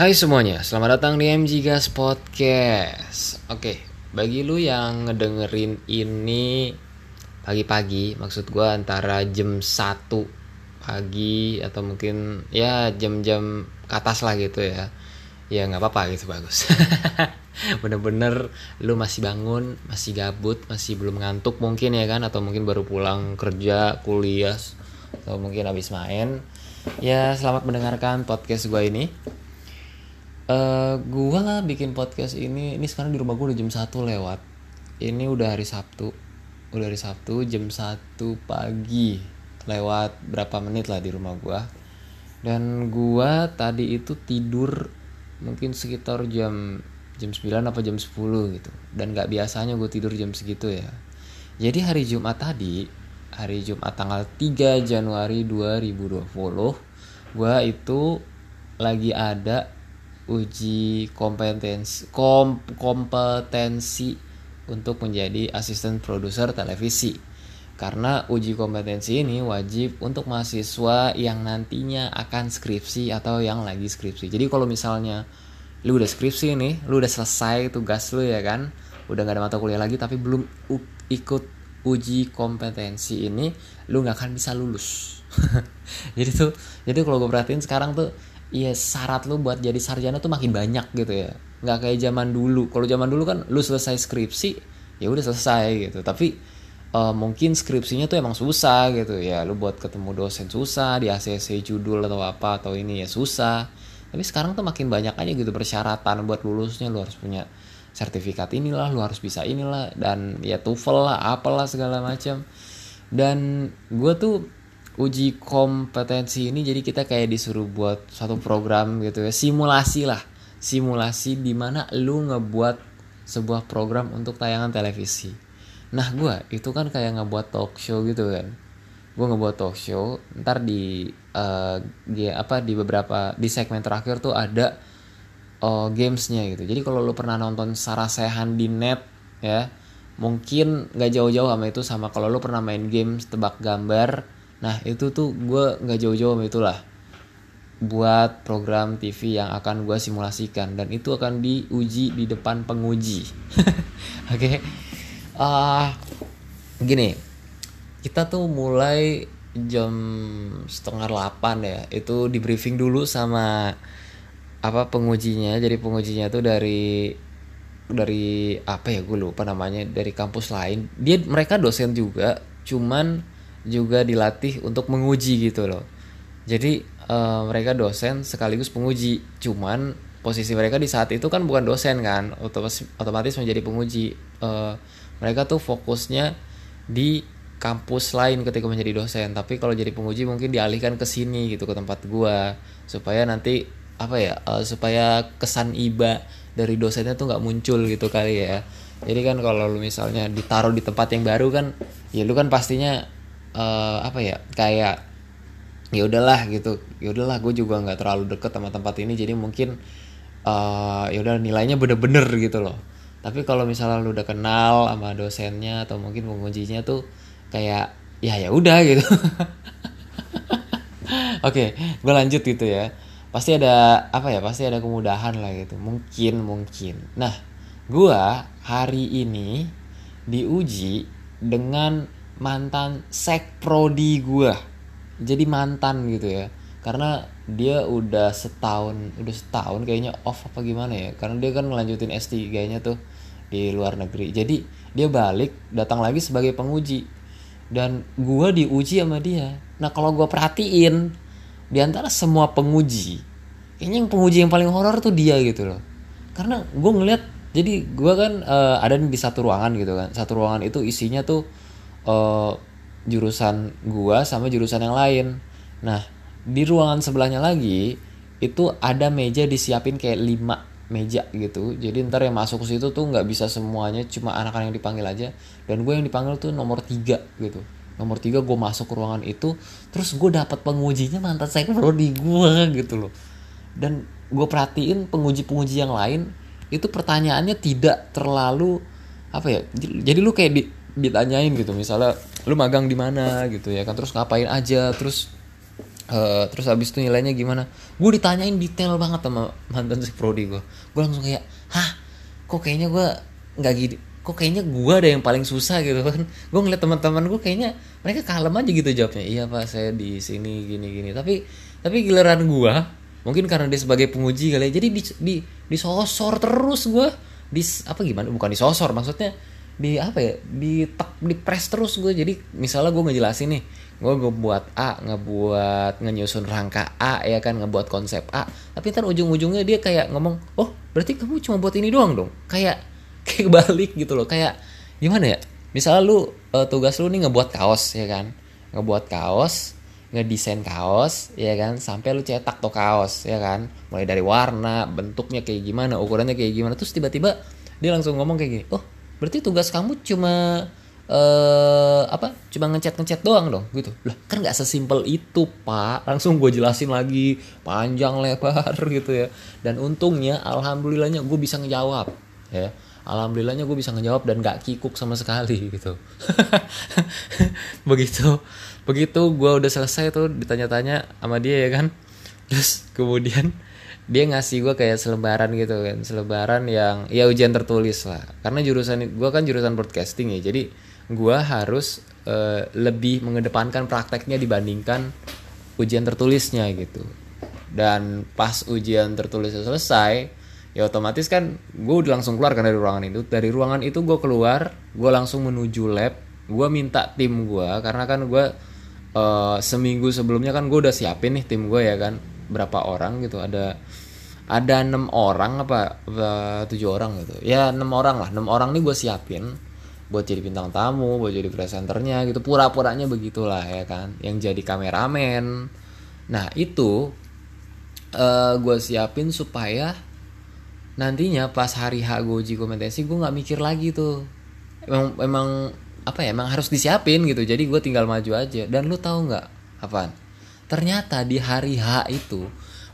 Hai semuanya, selamat datang di MG Gas Podcast. Oke, bagi lu yang ngedengerin ini pagi-pagi, maksud gue antara jam 1 pagi atau mungkin ya jam-jam ke atas lah gitu ya. Ya nggak apa-apa gitu bagus. Bener-bener lu masih bangun, masih gabut, masih belum ngantuk mungkin ya kan atau mungkin baru pulang kerja, kuliah atau mungkin habis main. Ya selamat mendengarkan podcast gue ini Uh, gua bikin podcast ini ini sekarang di rumah gue udah jam 1 lewat. Ini udah hari Sabtu. Udah hari Sabtu jam 1 pagi lewat berapa menit lah di rumah gua. Dan gua tadi itu tidur mungkin sekitar jam jam 9 apa jam 10 gitu. Dan gak biasanya gue tidur jam segitu ya. Jadi hari Jumat tadi hari Jumat tanggal 3 Januari 2020 gua itu lagi ada uji kompetensi kom, kompetensi untuk menjadi asisten produser televisi. Karena uji kompetensi ini wajib untuk mahasiswa yang nantinya akan skripsi atau yang lagi skripsi. Jadi kalau misalnya lu udah skripsi nih, lu udah selesai tugas lu ya kan, udah gak ada mata kuliah lagi tapi belum ikut uji kompetensi ini, lu nggak akan bisa lulus. jadi tuh, jadi kalau gue perhatiin sekarang tuh Iya syarat lu buat jadi sarjana tuh makin banyak gitu ya. Nggak kayak zaman dulu. Kalau zaman dulu kan lu selesai skripsi ya udah selesai gitu. Tapi uh, mungkin skripsinya tuh emang susah gitu ya. Lu buat ketemu dosen susah di ACC judul atau apa atau ini ya susah. Tapi sekarang tuh makin banyak aja gitu persyaratan buat lulusnya. Lu harus punya sertifikat inilah lu harus bisa inilah dan ya TOEFL lah apalah segala macam. Dan gue tuh uji kompetensi ini jadi kita kayak disuruh buat satu program gitu ya. Simulasi lah. Simulasi di mana lu ngebuat sebuah program untuk tayangan televisi. Nah gue itu kan kayak ngebuat talk show gitu kan. Gue ngebuat talk show ntar di uh, apa di beberapa di segmen terakhir tuh ada uh, gamesnya gitu. Jadi kalau lu pernah nonton Sarasehan di net ya mungkin nggak jauh-jauh sama itu sama kalau lu pernah main games tebak gambar Nah itu tuh gue nggak jauh-jauh sama itulah. Buat program TV yang akan gue simulasikan dan itu akan diuji di depan penguji. Oke, okay? uh, gini. Kita tuh mulai jam setengah delapan ya. Itu di briefing dulu sama apa pengujinya. Jadi pengujinya tuh dari dari apa ya? Gue lupa namanya. Dari kampus lain. Dia mereka dosen juga. Cuman juga dilatih untuk menguji gitu loh. Jadi uh, mereka dosen sekaligus penguji. Cuman posisi mereka di saat itu kan bukan dosen kan, otomatis otomatis menjadi penguji. Uh, mereka tuh fokusnya di kampus lain ketika menjadi dosen. Tapi kalau jadi penguji mungkin dialihkan ke sini gitu ke tempat gua supaya nanti apa ya uh, supaya kesan iba dari dosennya tuh nggak muncul gitu kali ya. Jadi kan kalau lu misalnya ditaruh di tempat yang baru kan, ya lu kan pastinya uh, apa ya kayak ya udahlah gitu. Ya udahlah gue juga nggak terlalu deket sama tempat ini jadi mungkin uh, ya udah nilainya bener-bener gitu loh. Tapi kalau misalnya lu udah kenal sama dosennya atau mungkin pengujinya tuh kayak ya ya udah gitu. Oke okay, gue lanjut gitu ya. Pasti ada apa ya pasti ada kemudahan lah gitu. Mungkin mungkin. Nah gue hari ini diuji dengan mantan sek prodi gue jadi mantan gitu ya. Karena dia udah setahun udah setahun kayaknya off apa gimana ya. Karena dia kan ngelanjutin S3 nya tuh di luar negeri. Jadi dia balik datang lagi sebagai penguji. Dan gue diuji sama dia. Nah kalau gue perhatiin di antara semua penguji kayaknya yang penguji yang paling horor tuh dia gitu loh. Karena gue ngeliat jadi gue kan uh, ada di satu ruangan gitu kan. Satu ruangan itu isinya tuh uh, jurusan gua sama jurusan yang lain. Nah, di ruangan sebelahnya lagi itu ada meja disiapin kayak 5 meja gitu. Jadi ntar yang masuk ke situ tuh nggak bisa semuanya, cuma anak-anak yang dipanggil aja. Dan gue yang dipanggil tuh nomor 3 gitu. Nomor 3 gue masuk ke ruangan itu, terus gue dapat pengujinya mantan saya di gue gitu loh. Dan gue perhatiin penguji-penguji yang lain itu pertanyaannya tidak terlalu apa ya. Jadi lu kayak di, ditanyain gitu misalnya lu magang di mana? gitu ya kan terus ngapain aja? Terus Uh, terus habis itu nilainya gimana? Gue ditanyain detail banget sama mantan si prodi gue gue langsung kayak hah? Kok kayaknya gue nggak gini kok kayaknya gue ada yang paling susah gitu kan? Gue ngeliat teman-teman gue kayaknya mereka kalem aja gitu jawabnya iya pak saya di sini gini gini. Tapi tapi giliran gue mungkin karena dia sebagai penguji kali ya jadi di, di disosor terus gue di apa gimana? Bukan disosor maksudnya di apa ya di tek di press terus gue jadi misalnya gue ngejelasin nih gue ngebuat A ngebuat ngenyusun rangka A ya kan ngebuat konsep A. Tapi ntar ujung-ujungnya dia kayak ngomong oh berarti kamu cuma buat ini doang dong? Kayak kayak balik gitu loh. Kayak gimana ya? Misalnya lu uh, tugas lu nih ngebuat kaos ya kan? Ngebuat kaos ngedesain kaos ya kan? Sampai lu cetak tuh kaos ya kan? Mulai dari warna bentuknya kayak gimana ukurannya kayak gimana. Terus tiba-tiba dia langsung ngomong kayak gini oh berarti tugas kamu cuma uh, apa? Cuma ngecat ngecat doang dong gitu? Lah kan nggak sesimpel itu pak. Langsung gue jelasin lagi panjang lebar gitu ya. Dan untungnya alhamdulillahnya gue bisa ngejawab ya. Alhamdulillahnya gue bisa ngejawab dan gak kikuk sama sekali gitu. Begitu. Begitu gue udah selesai tuh ditanya-tanya sama dia ya kan? Terus kemudian dia ngasih gue kayak selebaran gitu kan. Selebaran yang ya ujian tertulis lah. Karena jurusan gue kan jurusan broadcasting ya. Jadi gue harus uh, lebih mengedepankan prakteknya dibandingkan ujian tertulisnya gitu. Dan pas ujian tertulisnya selesai ya otomatis kan gue udah langsung keluar kan dari ruangan itu. Dari ruangan itu gue keluar gue langsung menuju lab. Gue minta tim gue karena kan gue uh, seminggu sebelumnya kan gue udah siapin nih tim gue ya kan. Berapa orang gitu ada ada enam orang apa, tujuh orang gitu. Ya enam orang lah. Enam orang nih gue siapin buat jadi bintang tamu buat jadi presenternya gitu. Pura-puranya begitulah ya kan. Yang jadi kameramen. Nah itu uh, eh, gue siapin supaya nantinya pas hari H gue uji kompetensi gue nggak mikir lagi tuh. Emang emang apa ya emang harus disiapin gitu. Jadi gue tinggal maju aja. Dan lu tahu nggak apa ternyata di hari H itu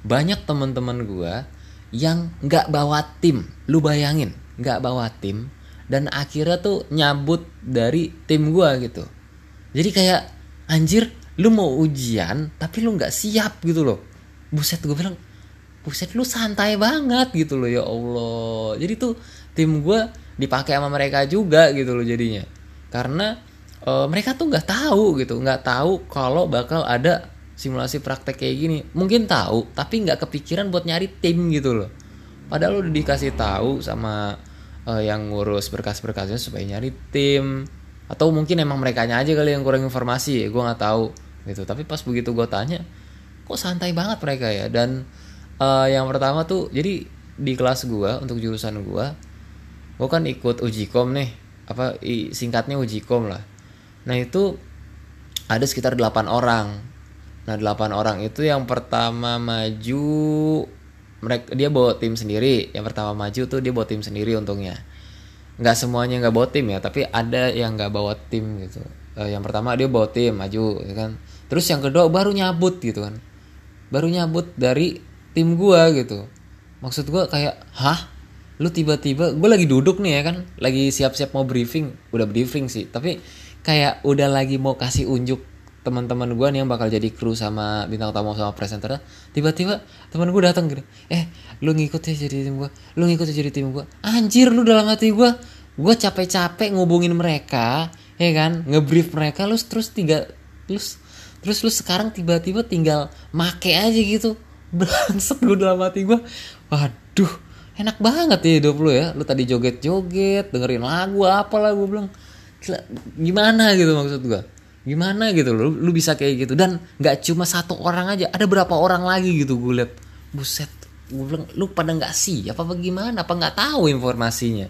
banyak teman-teman gue yang nggak bawa tim. Lu bayangin nggak bawa tim dan akhirnya tuh nyabut dari tim gue gitu. Jadi kayak anjir lu mau ujian tapi lu nggak siap gitu loh. Buset gue bilang buset lu santai banget gitu loh ya Allah. Jadi tuh tim gue dipakai sama mereka juga gitu loh jadinya. Karena e, mereka tuh nggak tahu gitu nggak tahu kalau bakal ada simulasi praktek kayak gini. Mungkin tahu tapi nggak kepikiran buat nyari tim gitu loh. Padahal udah dikasih tahu sama e, yang ngurus berkas-berkasnya supaya nyari tim. Atau mungkin emang mereka aja kali yang kurang informasi gue nggak tahu gitu. Tapi pas begitu gue tanya kok santai banget mereka ya? Dan uh, yang pertama tuh jadi di kelas gua untuk jurusan gua gua kan ikut uji kom nih apa singkatnya uji kom lah. Nah itu ada sekitar 8 orang nah 8 orang itu yang pertama maju mereka dia bawa tim sendiri. Yang pertama maju tuh dia bawa tim sendiri untungnya. Nggak semuanya nggak bawa tim ya tapi ada yang nggak bawa tim gitu. Uh, yang pertama dia bawa tim maju ya kan. Terus yang kedua baru nyabut gitu kan. Baru nyabut dari tim gue gitu. Maksud gue kayak hah? Lu tiba-tiba gue lagi duduk nih ya kan lagi siap-siap mau briefing. Udah briefing sih tapi kayak udah lagi mau kasih unjuk teman-teman gue nih yang bakal jadi kru sama bintang tamu sama presenter tiba-tiba teman gue datang gitu eh lu ngikut ya jadi tim gue lu ngikut ya jadi tim gue anjir lu dalam hati gue gue capek-capek ngubungin mereka ya kan? Ngebrief mereka lu terus tiga terus terus lu sekarang tiba-tiba tinggal make aja gitu. Bangsat gue dalam hati gue Waduh enak banget ya hidup lu ya. Lu tadi joget-joget dengerin lagu apalah gue bilang. Gimana gitu maksud gue Gimana gitu lu, lu bisa kayak gitu. Dan gak cuma satu orang aja Ada berapa orang lagi gitu gue liat Buset gue bilang lu pada nggak sih apa bagaimana apa nggak tahu informasinya?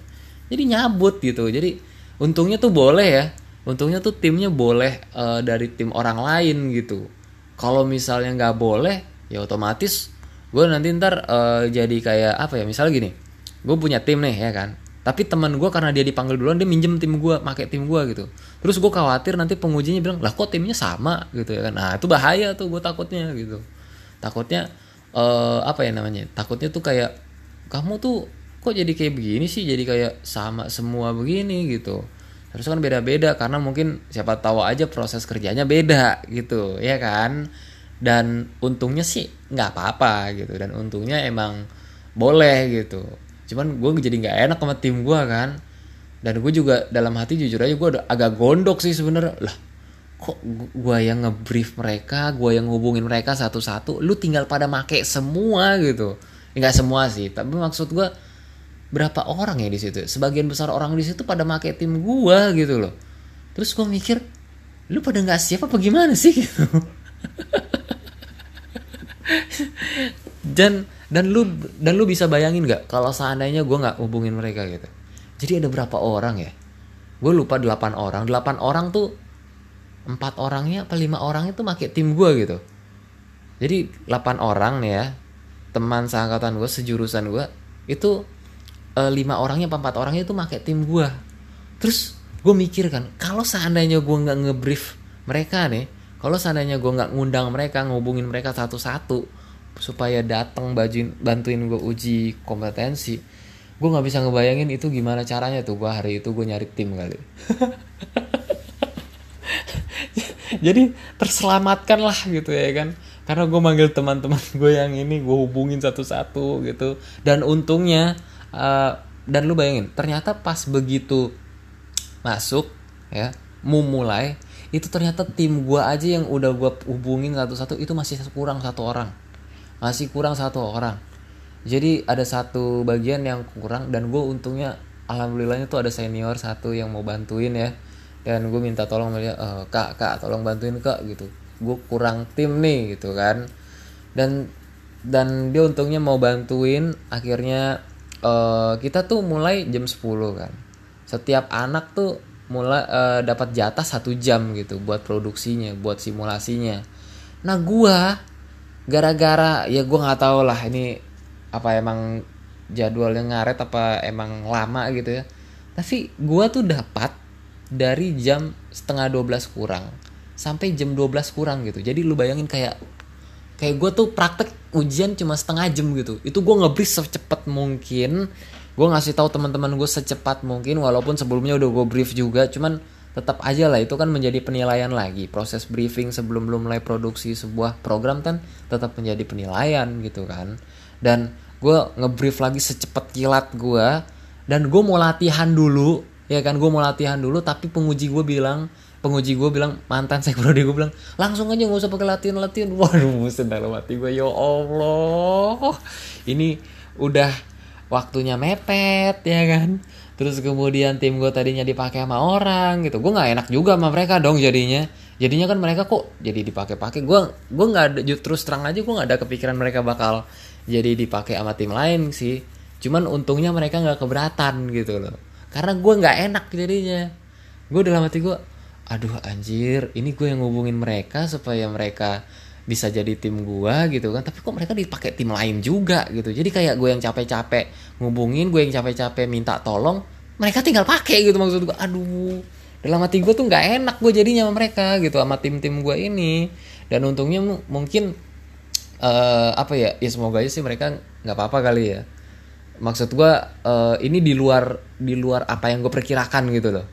Jadi nyabut gitu. Jadi untungnya tuh boleh ya. Untungnya tuh timnya boleh uh, dari tim orang lain gitu. Kalau misalnya nggak boleh ya otomatis gue nanti ntar uh, jadi kayak apa ya? Misalnya gini gue punya tim nih ya kan? Tapi teman gue karena dia dipanggil duluan dia minjem tim gue pakai tim gue gitu terus gue khawatir nanti pengujinya bilang lah kok timnya sama? Gitu ya kan. Nah itu bahaya tuh gue takutnya gitu. Takutnya uh, apa ya namanya takutnya tuh kayak kamu tuh kok jadi kayak begini sih? Jadi kayak sama semua begini gitu. Harus kan beda-beda karena mungkin siapa tahu aja proses kerjanya beda gitu ya kan. Dan untungnya sih nggak apa-apa gitu. Dan untungnya emang boleh gitu. Cuman gue jadi nggak enak sama tim gue kan dan gue juga dalam hati jujur aja gue agak gondok sih sebenarnya lah kok gue yang ngebrief mereka gue yang hubungin mereka satu-satu lu tinggal pada make semua gitu. Nggak semua sih tapi maksud gue berapa orang ya di situ? Sebagian besar orang di situ pada make tim gue gitu loh. Terus gue mikir lu pada nggak siap apa gimana sih? gitu. Dan dan lu dan lu bisa bayangin nggak kalau seandainya gue nggak hubungin mereka gitu jadi ada berapa orang ya? Gue lupa 8 orang. 8 orang tuh empat orangnya apa lima orangnya tuh pakai tim gue gitu. Jadi 8 orang nih ya teman seangkatan gue sejurusan gue itu e, lima orangnya apa empat orangnya itu pakai tim gue terus gue mikir kan kalau seandainya gue nggak ngebrief mereka nih kalau seandainya gue nggak ngundang mereka ngubungin mereka satu-satu supaya datang bajuin bantuin gue uji kompetensi gue nggak bisa ngebayangin itu gimana caranya tuh. Gue hari itu gue nyari tim kali. Jadi terselamatkan lah gitu ya kan. Karena gue manggil teman-teman gue yang ini gue hubungin satu-satu gitu. Dan untungnya uh, dan lu bayangin ternyata pas begitu masuk ya mau mulai itu ternyata tim gue aja yang udah gue hubungin satu-satu itu masih kurang satu orang. Masih kurang satu orang jadi ada satu bagian yang kurang dan gue untungnya alhamdulillahnya tuh ada senior satu yang mau bantuin ya. Dan gue minta tolong dia e, kak kak tolong bantuin kak gitu. Gue kurang tim nih gitu kan. Dan dan dia untungnya mau bantuin akhirnya uh, kita tuh mulai jam 10 kan. Setiap anak tuh mulai uh, dapat jatah satu jam gitu buat produksinya buat simulasinya. Nah gue gara-gara ya gue nggak tahu lah ini apa emang jadwalnya ngaret apa emang lama gitu ya. Tapi gue tuh dapat dari jam setengah 12 kurang sampai jam 12 kurang gitu. Jadi lu bayangin kayak kayak gue tuh praktek ujian cuma setengah jam gitu. Itu gue ngebris secepat mungkin. Gue ngasih tahu teman-teman gue secepat mungkin walaupun sebelumnya udah gue brief juga. Cuman tetap aja lah itu kan menjadi penilaian lagi. Proses briefing sebelum belum mulai produksi sebuah program kan tetap menjadi penilaian gitu kan. Dan gue ngebrief lagi secepat kilat gue dan gue mau latihan dulu ya kan? Gue mau latihan dulu tapi penguji gue bilang penguji gue bilang mantan saya prodi gue bilang langsung aja nggak usah pakai latihan latihan. Waduh buset dalam hati gue ya allah. Ini udah waktunya mepet ya kan? Terus kemudian tim gue tadinya dipakai sama orang gitu. Gue nggak enak juga sama mereka dong jadinya. Jadinya kan mereka kok jadi dipakai-pakai. Gue gue nggak terus terang aja gue nggak ada kepikiran mereka bakal jadi dipakai sama tim lain sih. Cuman untungnya mereka nggak keberatan gitu loh. Karena gue nggak enak jadinya. Gue dalam hati gue aduh anjir ini gue yang ngubungin mereka supaya mereka bisa jadi tim gue gitu kan. Tapi kok mereka dipakai tim lain juga gitu. Jadi kayak gue yang capek-capek ngubungin gue yang capek-capek minta tolong mereka tinggal pakai gitu maksud gue aduh dalam hati gue tuh nggak enak gue jadinya sama mereka gitu sama tim-tim gue ini. Dan untungnya mungkin uh, apa ya? Ya semoga aja sih mereka nggak apa-apa kali ya. Maksud gue uh, ini di luar di luar apa yang gue perkirakan gitu loh.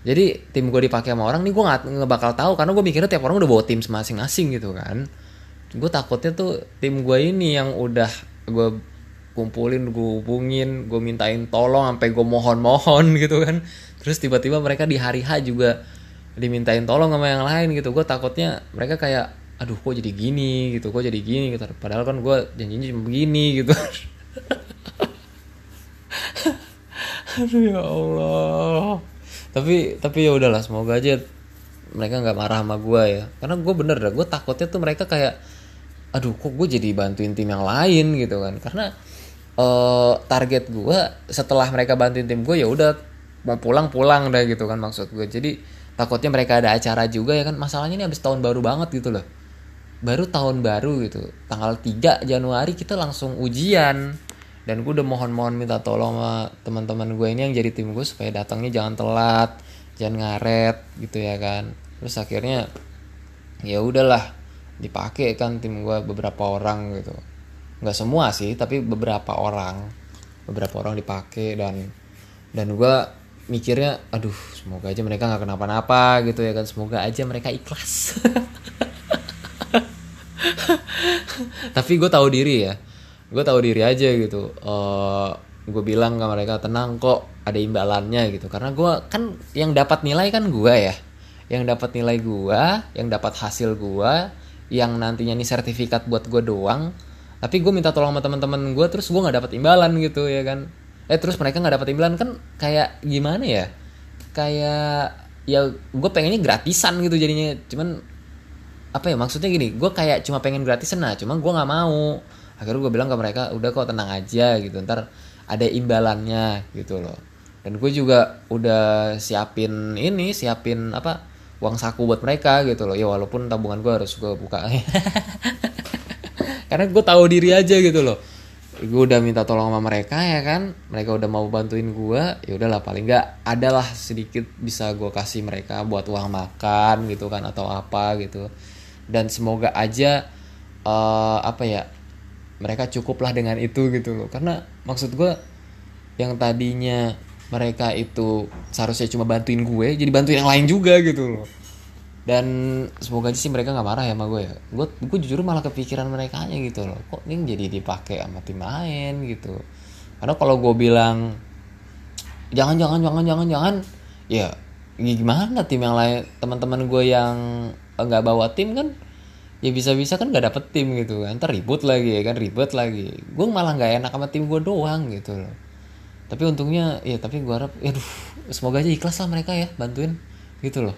Jadi tim gue dipakai sama orang nih gue nggak bakal tahu karena gue mikirnya tiap orang udah bawa tim masing-masing gitu kan. Gue takutnya tuh tim gue ini yang udah gue kumpulin gue hubungin gue mintain tolong sampai gue mohon-mohon gitu kan. Terus tiba-tiba mereka di hari H juga dimintain tolong sama yang lain gitu. Gue takutnya mereka kayak aduh kok jadi gini gitu kok jadi gini gitu. Padahal kan gue janjinya cuma begini gitu. Aduh ya Allah. Tapi tapi ya udahlah semoga aja mereka nggak marah sama gue ya. Karena gue bener dah gue takutnya tuh mereka kayak aduh kok gue jadi bantuin tim yang lain gitu kan. Karena uh, target gue setelah mereka bantuin tim gue ya udah mau pulang pulang dah gitu kan maksud gue jadi takutnya mereka ada acara juga ya kan. Masalahnya ini habis tahun baru banget gitu loh baru tahun baru gitu. Tanggal 3 Januari kita langsung ujian. Dan gue udah mohon-mohon minta tolong sama teman-teman gue ini yang jadi tim gue supaya datangnya jangan telat jangan ngaret gitu ya kan. Terus akhirnya ya udahlah dipakai kan tim gue beberapa orang gitu. Nggak semua sih tapi beberapa orang. Beberapa orang dipakai dan dan gue mikirnya aduh semoga aja mereka nggak kenapa-napa gitu ya kan. Semoga aja mereka ikhlas tapi gue tahu diri ya. Gue tahu diri aja gitu. Uh, gue bilang ke mereka tenang kok ada imbalannya gitu. Karena gue kan yang dapat nilai kan gue ya. Yang dapat nilai gue yang dapat hasil gue yang nantinya nih sertifikat buat gue doang. Tapi gue minta tolong sama teman-teman gue terus gue nggak dapat imbalan gitu ya kan. Eh terus mereka nggak dapat imbalan kan kayak gimana ya? Kayak ya gue pengennya gratisan gitu jadinya. Cuman apa ya maksudnya gini gue kayak cuma pengen gratisan nah cuma gue nggak mau. Akhirnya gue bilang ke mereka udah kok tenang aja gitu. Ntar ada imbalannya gitu loh. Dan gue juga udah siapin ini siapin apa uang saku buat mereka gitu loh. Ya walaupun tabungan gue harus gue buka. Karena gue tahu diri aja gitu loh. Gue udah minta tolong sama mereka ya kan? Mereka udah mau bantuin gue ya udahlah paling nggak adalah sedikit bisa gue kasih mereka buat uang makan gitu kan atau apa gitu dan semoga aja uh, apa ya mereka cukuplah dengan itu gitu loh. Karena maksud gue yang tadinya mereka itu seharusnya cuma bantuin gue jadi bantuin yang lain juga gitu loh. Dan semoga aja sih mereka nggak marah ya sama gue ya. Gue gue jujur malah kepikiran mereka aja gitu loh. Kok ini jadi dipakai sama tim lain gitu? Karena kalau gue bilang jangan jangan jangan jangan jangan ya gimana tim yang lain teman-teman gue yang nggak bawa tim kan ya bisa-bisa kan nggak dapet tim gitu kan. Ribut lagi ya kan ribet lagi. Gue malah nggak enak sama tim gue doang gitu loh. Tapi untungnya ya tapi gue harap ya semoga aja ikhlas lah mereka ya bantuin gitu loh.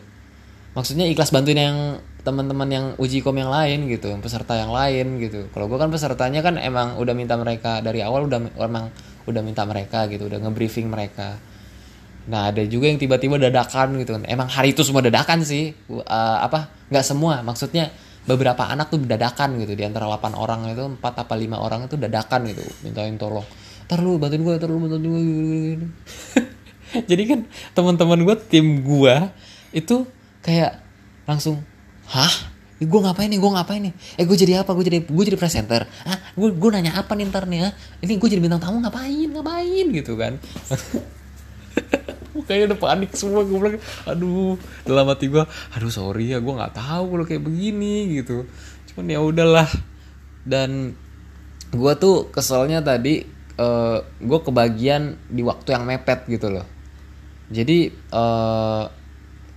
Maksudnya ikhlas bantuin yang teman-teman yang uji kom yang lain gitu peserta yang lain gitu. Kalau gue kan pesertanya kan emang udah minta mereka dari awal udah emang udah minta mereka gitu udah ngebriefing mereka nah ada juga yang tiba-tiba dadakan gitu. Emang hari itu semua dadakan sih. Uh, apa? Nggak semua. Maksudnya beberapa anak tuh dadakan gitu. Di antara 8 orang itu 4 apa 5 orang itu dadakan gitu. Mintain tolong. Ntar lu bantuin gue ntar lu bantuin gue jadi kan teman-teman gue tim gue itu kayak langsung hah? Gue ngapain nih? Gue ngapain nih? Eh gue jadi apa? Gue jadi gue jadi presenter. Ah gue gue nanya apa nih ntar nih ah? Ini gue jadi bintang tamu ngapain? Ngapain? Gitu kan kayaknya udah panik semua gue bilang aduh dalam hati gue aduh sorry ya gue nggak tahu kalau kayak begini gitu. Cuman ya udahlah. Dan gue tuh keselnya tadi uh, eh, gue kebagian di waktu yang mepet gitu loh. Jadi uh,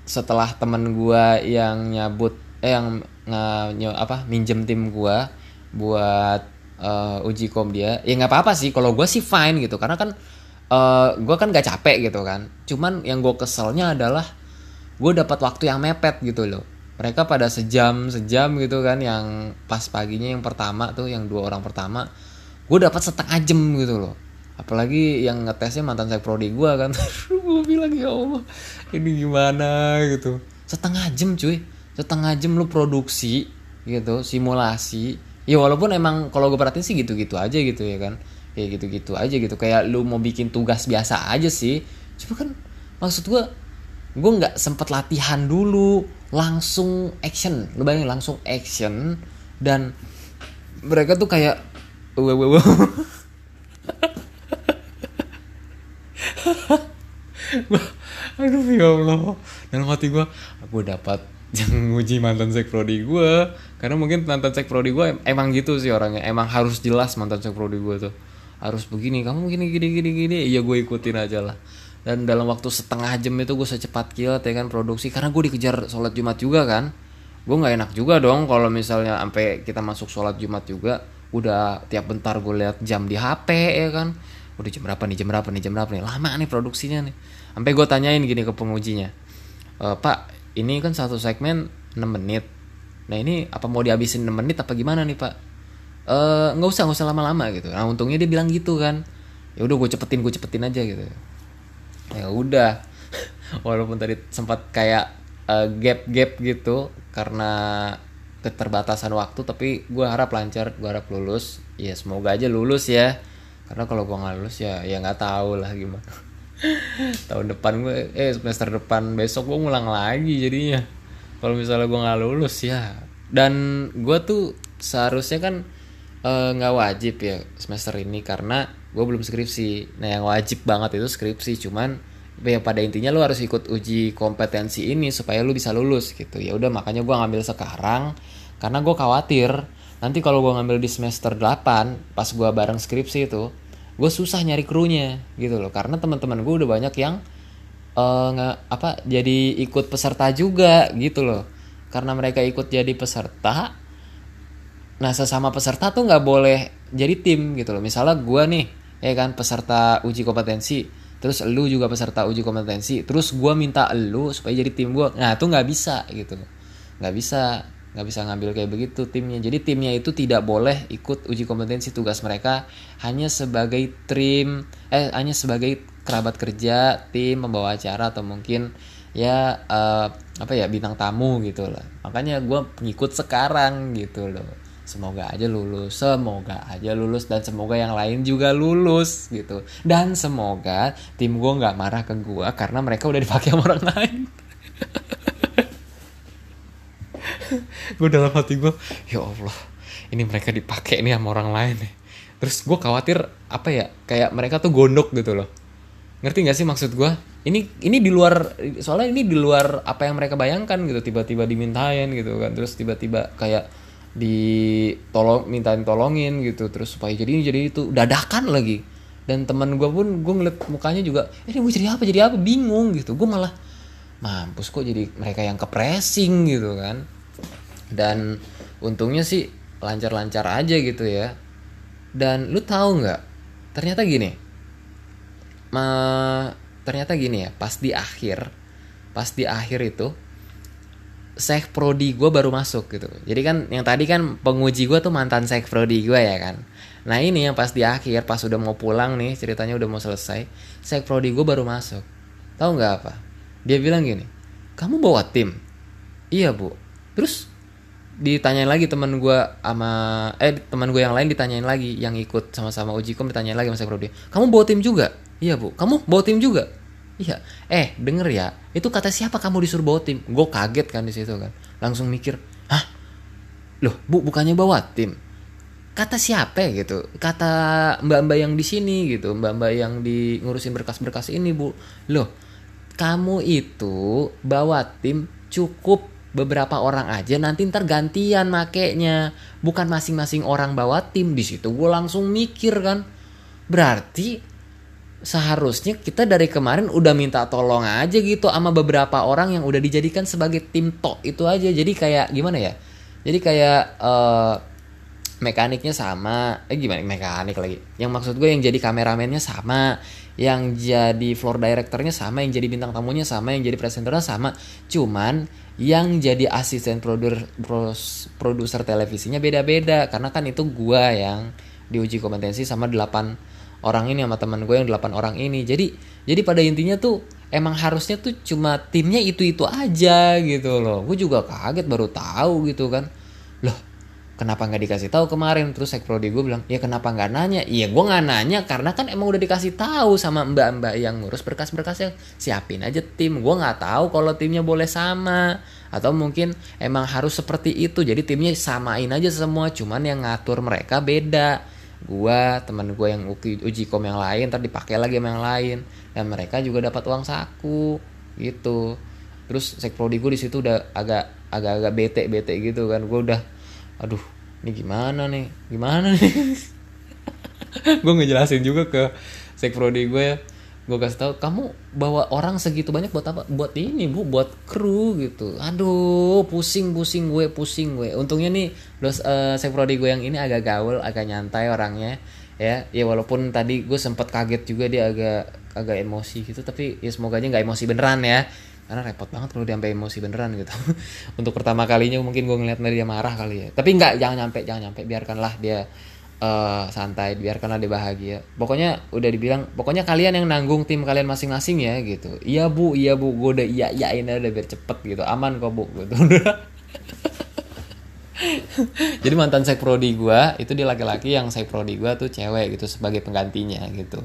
setelah temen gue yang nyabut eh yang nge, apa minjem tim gue buat uh, uji kom dia ya nggak apa-apa sih kalau gue sih fine gitu. Karena kan uh, gue kan gak capek gitu kan. Cuman yang gue keselnya adalah gue dapat waktu yang mepet gitu loh. Mereka pada sejam sejam gitu kan yang pas paginya yang pertama tuh yang dua orang pertama gue dapat setengah jam gitu loh. Apalagi yang ngetesnya mantan saya prodi gue kan. Gue bilang ya allah ini gimana? gitu. Setengah jam cuy. Setengah jam lu produksi gitu simulasi. Ya walaupun emang kalau gue perhatiin sih gitu-gitu aja gitu ya kan kayak gitu-gitu aja gitu. Kayak lu mau bikin tugas biasa aja sih. Cuma kan maksud gue gue nggak sempet latihan dulu langsung action. Lu bayangin langsung action dan mereka tuh kayak wow wow wow. Aduh ya Allah. Dalam hati gue aku dapat yang nguji mantan sek prodi gue karena mungkin mantan sek prodi gue emang gitu sih orangnya. Emang harus jelas mantan sek prodi gue tuh harus begini kamu gini gini gini gini. Iya gue ikutin aja lah. Dan dalam waktu setengah jam itu gue secepat kilat ya kan produksi karena gue dikejar sholat jumat juga kan. Gue nggak enak juga dong kalau misalnya sampai kita masuk sholat jumat juga udah tiap bentar gue lihat jam di HP ya kan. Udah jam berapa nih jam berapa nih jam berapa nih? Lama nih produksinya nih. Sampai gue tanyain gini ke pengujinya e, pak ini kan satu segmen 6 menit. Nah ini apa mau dihabisin 6 menit apa gimana nih pak e, nggak usah nggak usah lama-lama gitu. Nah untungnya dia bilang gitu kan. Ya udah gue cepetin gue cepetin aja gitu. Ya udah. Walaupun tadi sempat kayak uh, gap gap gitu karena keterbatasan waktu tapi gue harap lancar gue harap lulus. Ya semoga aja lulus ya. Karena kalau gue nggak lulus ya ya nggak tahu lah gimana. Tahun depan gue eh semester depan besok gue ngulang lagi jadinya. Kalau misalnya gue nggak lulus ya. Dan gue tuh seharusnya kan eh, nggak uh, wajib ya semester ini karena gue belum skripsi. Nah yang wajib banget itu skripsi cuman ya pada intinya lu harus ikut uji kompetensi ini supaya lu bisa lulus gitu. Ya udah makanya gue ngambil sekarang karena gue khawatir nanti kalau gue ngambil di semester 8 pas gue bareng skripsi itu gue susah nyari krunya gitu loh. Karena teman-teman gue udah banyak yang uh, nggak apa jadi ikut peserta juga gitu loh. Karena mereka ikut jadi peserta nah sesama peserta tuh nggak boleh jadi tim gitu loh. Misalnya gue nih ya kan peserta uji kompetensi terus lu juga peserta uji kompetensi terus gue minta lu supaya jadi tim gue nah itu nggak bisa gitu nggak bisa nggak bisa ngambil kayak begitu timnya. Jadi timnya itu tidak boleh ikut uji kompetensi tugas mereka hanya sebagai tim eh hanya sebagai kerabat kerja tim membawa acara atau mungkin ya uh, apa ya bintang tamu gitu lah makanya gue ngikut sekarang gitu loh semoga aja lulus semoga aja lulus dan semoga yang lain juga lulus gitu. Dan semoga tim gue nggak marah ke gue karena mereka udah dipakai sama orang lain. Gue dalam hati gue ya allah ini mereka dipakai nih sama orang lain nih. Terus gue khawatir apa ya kayak mereka tuh gondok gitu loh. Ngerti nggak sih maksud gue ini ini di luar soalnya ini di luar apa yang mereka bayangkan gitu tiba-tiba dimintain gitu kan terus tiba-tiba kayak ditolong mintain tolongin gitu. Terus supaya jadi ini jadi itu. Dadakan lagi. Dan teman gue pun gue ngeliat mukanya juga eh, ini gue jadi apa jadi apa? Bingung gitu. Gue malah mampus kok jadi mereka yang ke pressing gitu kan. Dan untungnya sih lancar-lancar aja gitu ya. Dan lu tahu nggak ternyata gini ma ternyata gini ya pas di akhir pas di akhir itu sek prodi gue baru masuk gitu. Jadi kan yang tadi kan penguji gue tuh mantan sek prodi gue ya kan. Nah ini yang pas di akhir pas udah mau pulang nih ceritanya udah mau selesai sek prodi gue baru masuk. Tahu nggak apa? Dia bilang gini kamu bawa tim? Iya bu. Terus ditanyain lagi teman gue sama eh teman gue yang lain ditanyain lagi yang ikut sama-sama uji kom ditanyain lagi sama sek prodi kamu bawa tim juga? Iya bu. Kamu bawa tim juga Iya, eh denger ya, itu kata siapa kamu disuruh bawa tim? Gue kaget kan di situ kan, langsung mikir, hah, loh bu bukannya bawa tim? Kata siapa ya gitu? Kata mbak-mbak yang di sini gitu, mbak-mbak yang di ngurusin berkas-berkas ini bu, loh, kamu itu bawa tim cukup beberapa orang aja nanti ntar gantian makainya. Bukan masing-masing orang bawa tim. Di situ gue langsung mikir kan. Berarti seharusnya kita dari kemarin udah minta tolong aja gitu sama beberapa orang yang udah dijadikan sebagai tim tok itu aja. Jadi kayak gimana ya? Jadi kayak uh, mekaniknya sama. Eh gimana? Mekanik lagi. Yang maksud gue yang jadi kameramennya sama. Yang jadi floor directornya sama. Yang jadi bintang tamunya sama. Yang jadi presenternya sama. Cuman yang jadi asisten produser televisinya beda-beda. Karena kan itu gue yang diuji kompetensi sama 8 orang ini sama teman gue yang delapan orang ini. Jadi jadi pada intinya tuh emang harusnya tuh cuma timnya itu itu aja gitu loh. Gue juga kaget baru tahu gitu kan. Loh kenapa nggak dikasih tahu kemarin? Terus prodi gue bilang ya kenapa nggak nanya? Iya gue nggak nanya karena kan emang udah dikasih tahu sama mbak-mbak yang ngurus berkas-berkasnya siapin aja tim. Gue nggak tahu kalau timnya boleh sama atau mungkin emang harus seperti itu. Jadi timnya samain aja semua cuman yang ngatur mereka beda gua teman gua yang uji, uji kom yang lain ntar dipakai lagi sama yang lain. Dan mereka juga dapat uang saku gitu. Terus sekprodi gue di situ udah agak agak agak bete bete gitu kan. Gue udah aduh ini gimana nih? Gimana nih? Gue ngejelasin juga ke sekprodi ya gue kasih tahu kamu bawa orang segitu banyak buat apa? Buat ini bu buat kru gitu. Aduh pusing pusing gue pusing gue. Untungnya nih dos uh, saya prodi gue yang ini agak gaul agak nyantai orangnya ya. Ya walaupun tadi gue sempat kaget juga dia agak agak emosi gitu tapi ya semoga aja nggak emosi beneran ya. Karena repot banget kalau dia sampai emosi beneran gitu. Untuk pertama kalinya mungkin gue ngeliat dia marah kali ya. Tapi nggak jangan nyampe jangan nyampe. Biarkanlah dia uh, santai biarkanlah dia bahagia. Pokoknya udah dibilang pokoknya kalian yang nanggung tim kalian masing-masing ya gitu. Iya bu iya bu gue udah iya iyain udah biar cepet gitu. Aman kok bu gitu jadi mantan sek prodi gue itu dia laki-laki yang sek prodi gue tuh cewek gitu sebagai penggantinya gitu.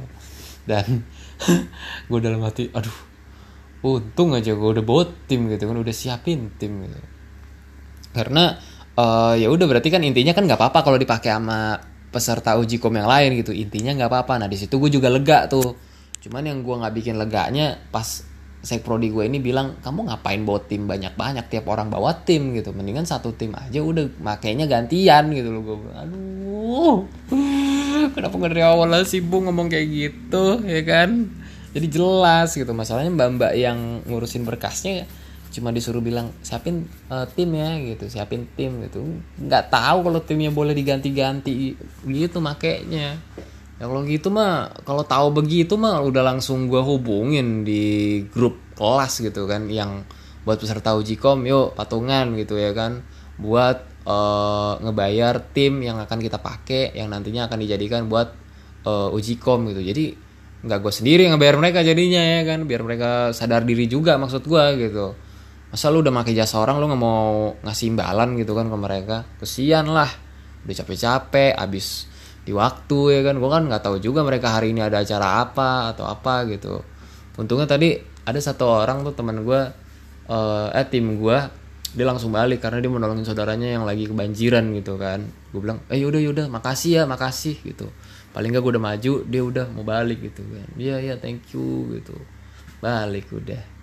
Dan gue dalam hati aduh untung aja gue udah bawa tim gitu kan udah siapin tim gitu. Karena uh, ya udah berarti kan intinya kan nggak apa-apa kalau dipakai sama peserta uji kom yang lain gitu. Intinya nggak apa-apa. Nah di situ gue juga lega tuh. Cuman yang gue nggak bikin leganya pas sek prodi gue ini bilang kamu ngapain bawa tim banyak banyak tiap orang bawa tim gitu. Mendingan satu tim aja udah makainya gantian gitu loh gue aduh. Kenapa nggak dari awal sih bu ngomong kayak gitu ya kan? Jadi jelas gitu. Masalahnya mbak mbak yang ngurusin berkasnya cuma disuruh bilang siapin uh, tim ya gitu siapin tim gitu. Nggak tahu kalau timnya boleh diganti-ganti gitu makainya. Ya kalau gitu mah kalau tahu begitu mah udah langsung gue hubungin di grup kelas gitu kan yang buat peserta uji kom yuk patungan gitu ya kan buat uh, ngebayar tim yang akan kita pakai yang nantinya akan dijadikan buat uh, uji kom gitu. Jadi nggak gue sendiri yang ngebayar mereka jadinya ya kan biar mereka sadar diri juga maksud gue gitu masa lu udah pakai jasa orang lu nggak mau ngasih imbalan gitu kan ke mereka? Kesian lah. Udah capek-capek abis di waktu ya kan? Gue kan nggak tahu juga mereka hari ini ada acara apa atau apa gitu. Untungnya tadi ada satu orang tuh teman gue uh, eh tim gue dia langsung balik karena dia mau nolongin saudaranya yang lagi kebanjiran gitu kan. Gue bilang eh yaudah yaudah makasih ya makasih gitu. Paling gak gue udah maju dia udah mau balik gitu kan. Iya iya thank you gitu. Balik udah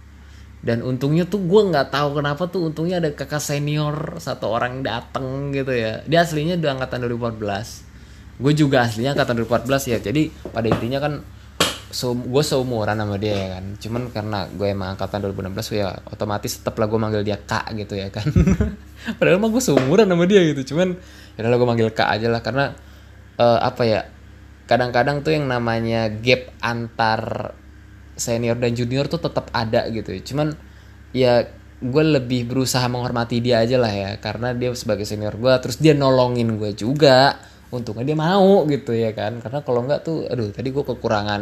dan untungnya tuh gue nggak tahu kenapa tuh untungnya ada kakak senior satu orang dateng gitu ya. Dia aslinya udah angkatan 2014 gue juga aslinya angkatan 2014 ya. Jadi pada intinya kan so, gue seumuran sama dia ya kan. Cuman karena gue emang angkatan 2016 ya otomatis tetap lah gue manggil dia kak gitu ya kan. Padahal mah gue seumuran sama dia gitu. Cuman ya udah gue manggil kak aja lah. Karena uh, apa ya kadang-kadang tuh yang namanya gap antar senior dan junior tuh tetap ada gitu. Cuman ya gue lebih berusaha menghormati dia aja lah ya. Karena dia sebagai senior gue terus dia nolongin gue juga. Untungnya dia mau gitu ya kan. Karena kalau nggak tuh aduh tadi gue kekurangan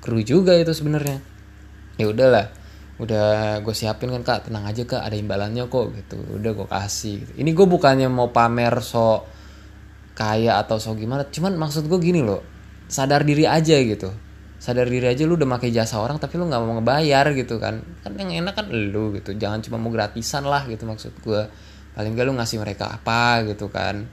kru juga itu sebenarnya. Ya udahlah. Udah gue siapin kan kak. Tenang aja kak. Ada imbalannya kok gitu. Udah gue kasih gitu. ini gue bukannya mau pamer so kaya atau so gimana. Cuman maksud gue gini loh. Sadar diri aja gitu sadar diri aja lu udah pakai jasa orang tapi lu nggak mau ngebayar gitu kan. Kan yang enak kan lu gitu. Jangan cuma mau gratisan lah gitu maksud gue paling gak lu ngasih mereka apa gitu kan.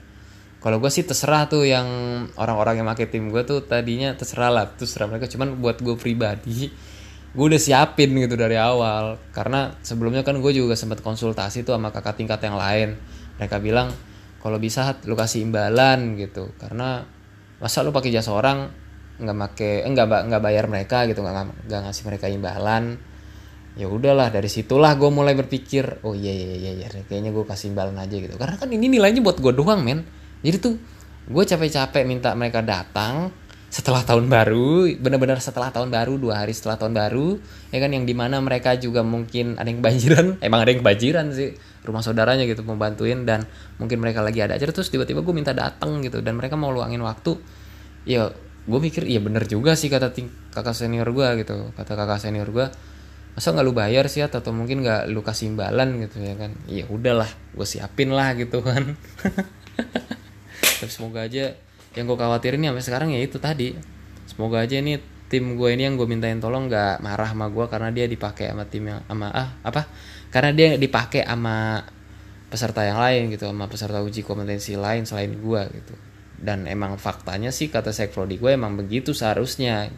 Kalau gue sih terserah tuh yang orang-orang yang pakai tim gue tuh tadinya terserah lah terserah mereka. Cuman buat gue pribadi gue udah siapin gitu dari awal. Karena sebelumnya kan gue juga sempat konsultasi tuh sama kakak tingkat yang lain. Mereka bilang kalau bisa lu kasih imbalan gitu. Karena masa lu pakai jasa orang nggak make eh, nggak bayar mereka gitu nggak nggak ngasih mereka imbalan. Ya udahlah dari situlah gue mulai berpikir oh iya iya iya iya kayaknya gue kasih imbalan aja gitu. Karena kan ini nilainya buat gue doang men. Jadi tuh gue capek-capek minta mereka datang setelah tahun baru benar-benar setelah tahun baru dua hari setelah tahun baru ya kan yang di mana mereka juga mungkin ada yang kebanjiran. Emang ada yang kebanjiran sih rumah saudaranya gitu membantuin dan mungkin mereka lagi ada acara terus tiba-tiba gue minta datang gitu dan mereka mau luangin waktu. Ya gue mikir iya bener juga sih kata ting kakak senior gue gitu kata kakak senior gue masa nggak lu bayar sih atau mungkin nggak lu kasih imbalan? Gitu ya kan. Iya udahlah gue siapin lah gitu kan. Terus semoga aja yang gue khawatirin nih sampai sekarang ya itu tadi. Semoga aja ini tim gue ini yang gue mintain tolong nggak marah sama gue karena dia dipakai sama tim yang sama ah apa? Karena dia dipakai sama peserta yang lain gitu sama peserta uji kompetensi lain selain gue gitu dan emang faktanya sih kata Prodi gue emang begitu seharusnya.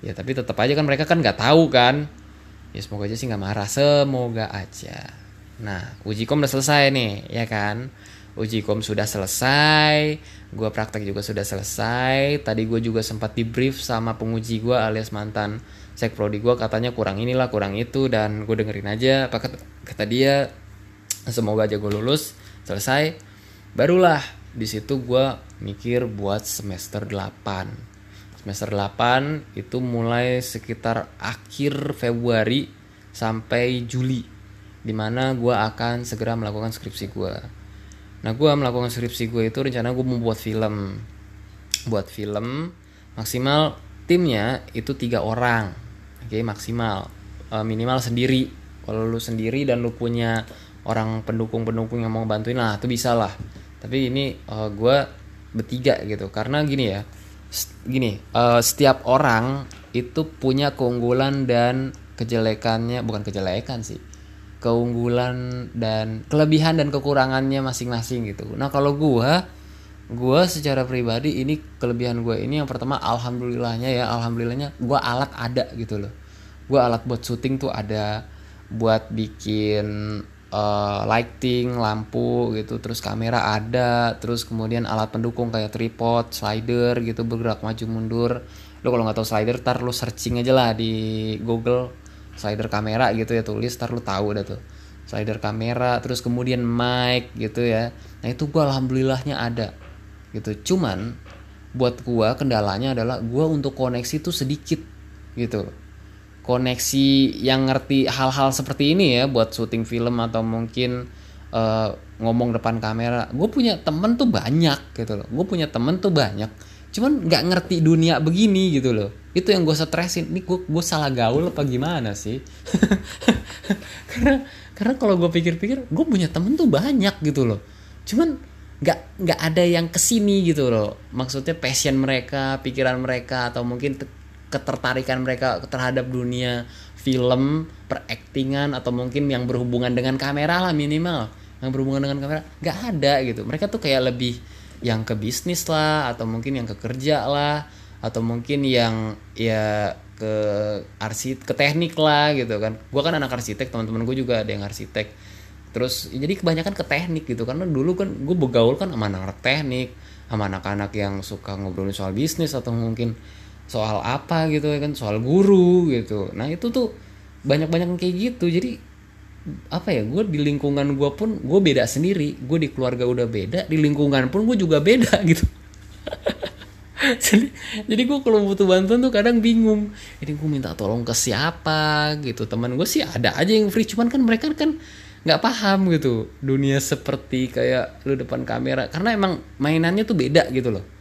Ya tapi tetap aja kan mereka kan nggak tahu kan. Ya semoga aja sih nggak marah semoga aja. Nah uji kom udah selesai nih ya kan? Uji kom sudah selesai gue praktek juga sudah selesai. Tadi gue juga sempat di brief sama penguji gue alias mantan Prodi gue katanya kurang inilah kurang itu dan gue dengerin aja apa kata, kata dia semoga aja gue lulus selesai. Barulah di situ gue mikir buat semester 8 semester 8 itu mulai sekitar akhir Februari sampai Juli di mana gue akan segera melakukan skripsi gue nah gue melakukan skripsi gue itu rencana gue mau buat film. Buat film maksimal timnya itu tiga orang. Oke okay, maksimal. E, minimal sendiri. Kalau lu sendiri dan lu punya orang pendukung-pendukung yang mau bantuin lah itu bisa lah. Tapi ini uh, eh, gue bertiga gitu. Karena gini ya gini uh, setiap orang itu punya keunggulan dan kejelekannya bukan kejelekan sih keunggulan dan kelebihan dan kekurangannya masing-masing gitu. Nah kalau gue gue secara pribadi ini kelebihan gue ini yang pertama alhamdulillahnya ya alhamdulillahnya gue alat ada gitu loh. Gue alat buat syuting tuh ada buat bikin uh, lighting lampu gitu terus kamera ada terus kemudian alat pendukung kayak tripod slider gitu bergerak maju mundur. Lo kalau nggak tahu slider tar lo searching aja lah di Google slider kamera gitu ya tulis tar lo tahu dah tuh. Slider kamera terus kemudian mic gitu ya. Nah itu gue alhamdulillahnya ada gitu. Cuman buat gue kendalanya adalah gue untuk koneksi tuh sedikit gitu koneksi yang ngerti hal-hal seperti ini ya buat syuting film atau mungkin uh, ngomong depan kamera. Gue punya temen tuh banyak gitu loh. Gue punya temen tuh banyak. Cuman nggak ngerti dunia begini gitu loh. Itu yang gue stresin. Ini gue gue salah gaul apa gimana sih? Karena karena kalau gue pikir-pikir gue punya temen tuh banyak gitu loh. Cuman nggak nggak ada yang ke sini gitu loh. Maksudnya passion mereka pikiran mereka atau mungkin ketertarikan mereka terhadap dunia film peraktingan atau mungkin yang berhubungan dengan kamera lah minimal. Yang berhubungan dengan kamera nggak ada gitu. Mereka tuh kayak lebih yang ke bisnis lah atau mungkin yang ke kerja lah atau mungkin yang ya ke arsit ke teknik lah gitu kan. Gue kan anak arsitek teman-teman gue juga ada yang arsitek. Terus ya jadi kebanyakan ke teknik gitu. Karena dulu kan gue begaul kan sama anak teknik sama anak-anak yang suka ngobrolin soal bisnis atau mungkin soal apa gitu ya kan soal guru gitu. Nah itu tuh banyak-banyak kayak gitu. Jadi apa ya gue di lingkungan gue pun gue beda sendiri. Gue di keluarga udah beda di lingkungan pun gue juga beda gitu. Jadi jadi gue kalau butuh bantuan tuh kadang bingung. Ini gue minta tolong ke siapa gitu. Teman gue sih ada aja yang free cuman kan mereka kan nggak paham gitu. Dunia seperti kayak lu depan kamera. Karena emang mainannya tuh beda gitu loh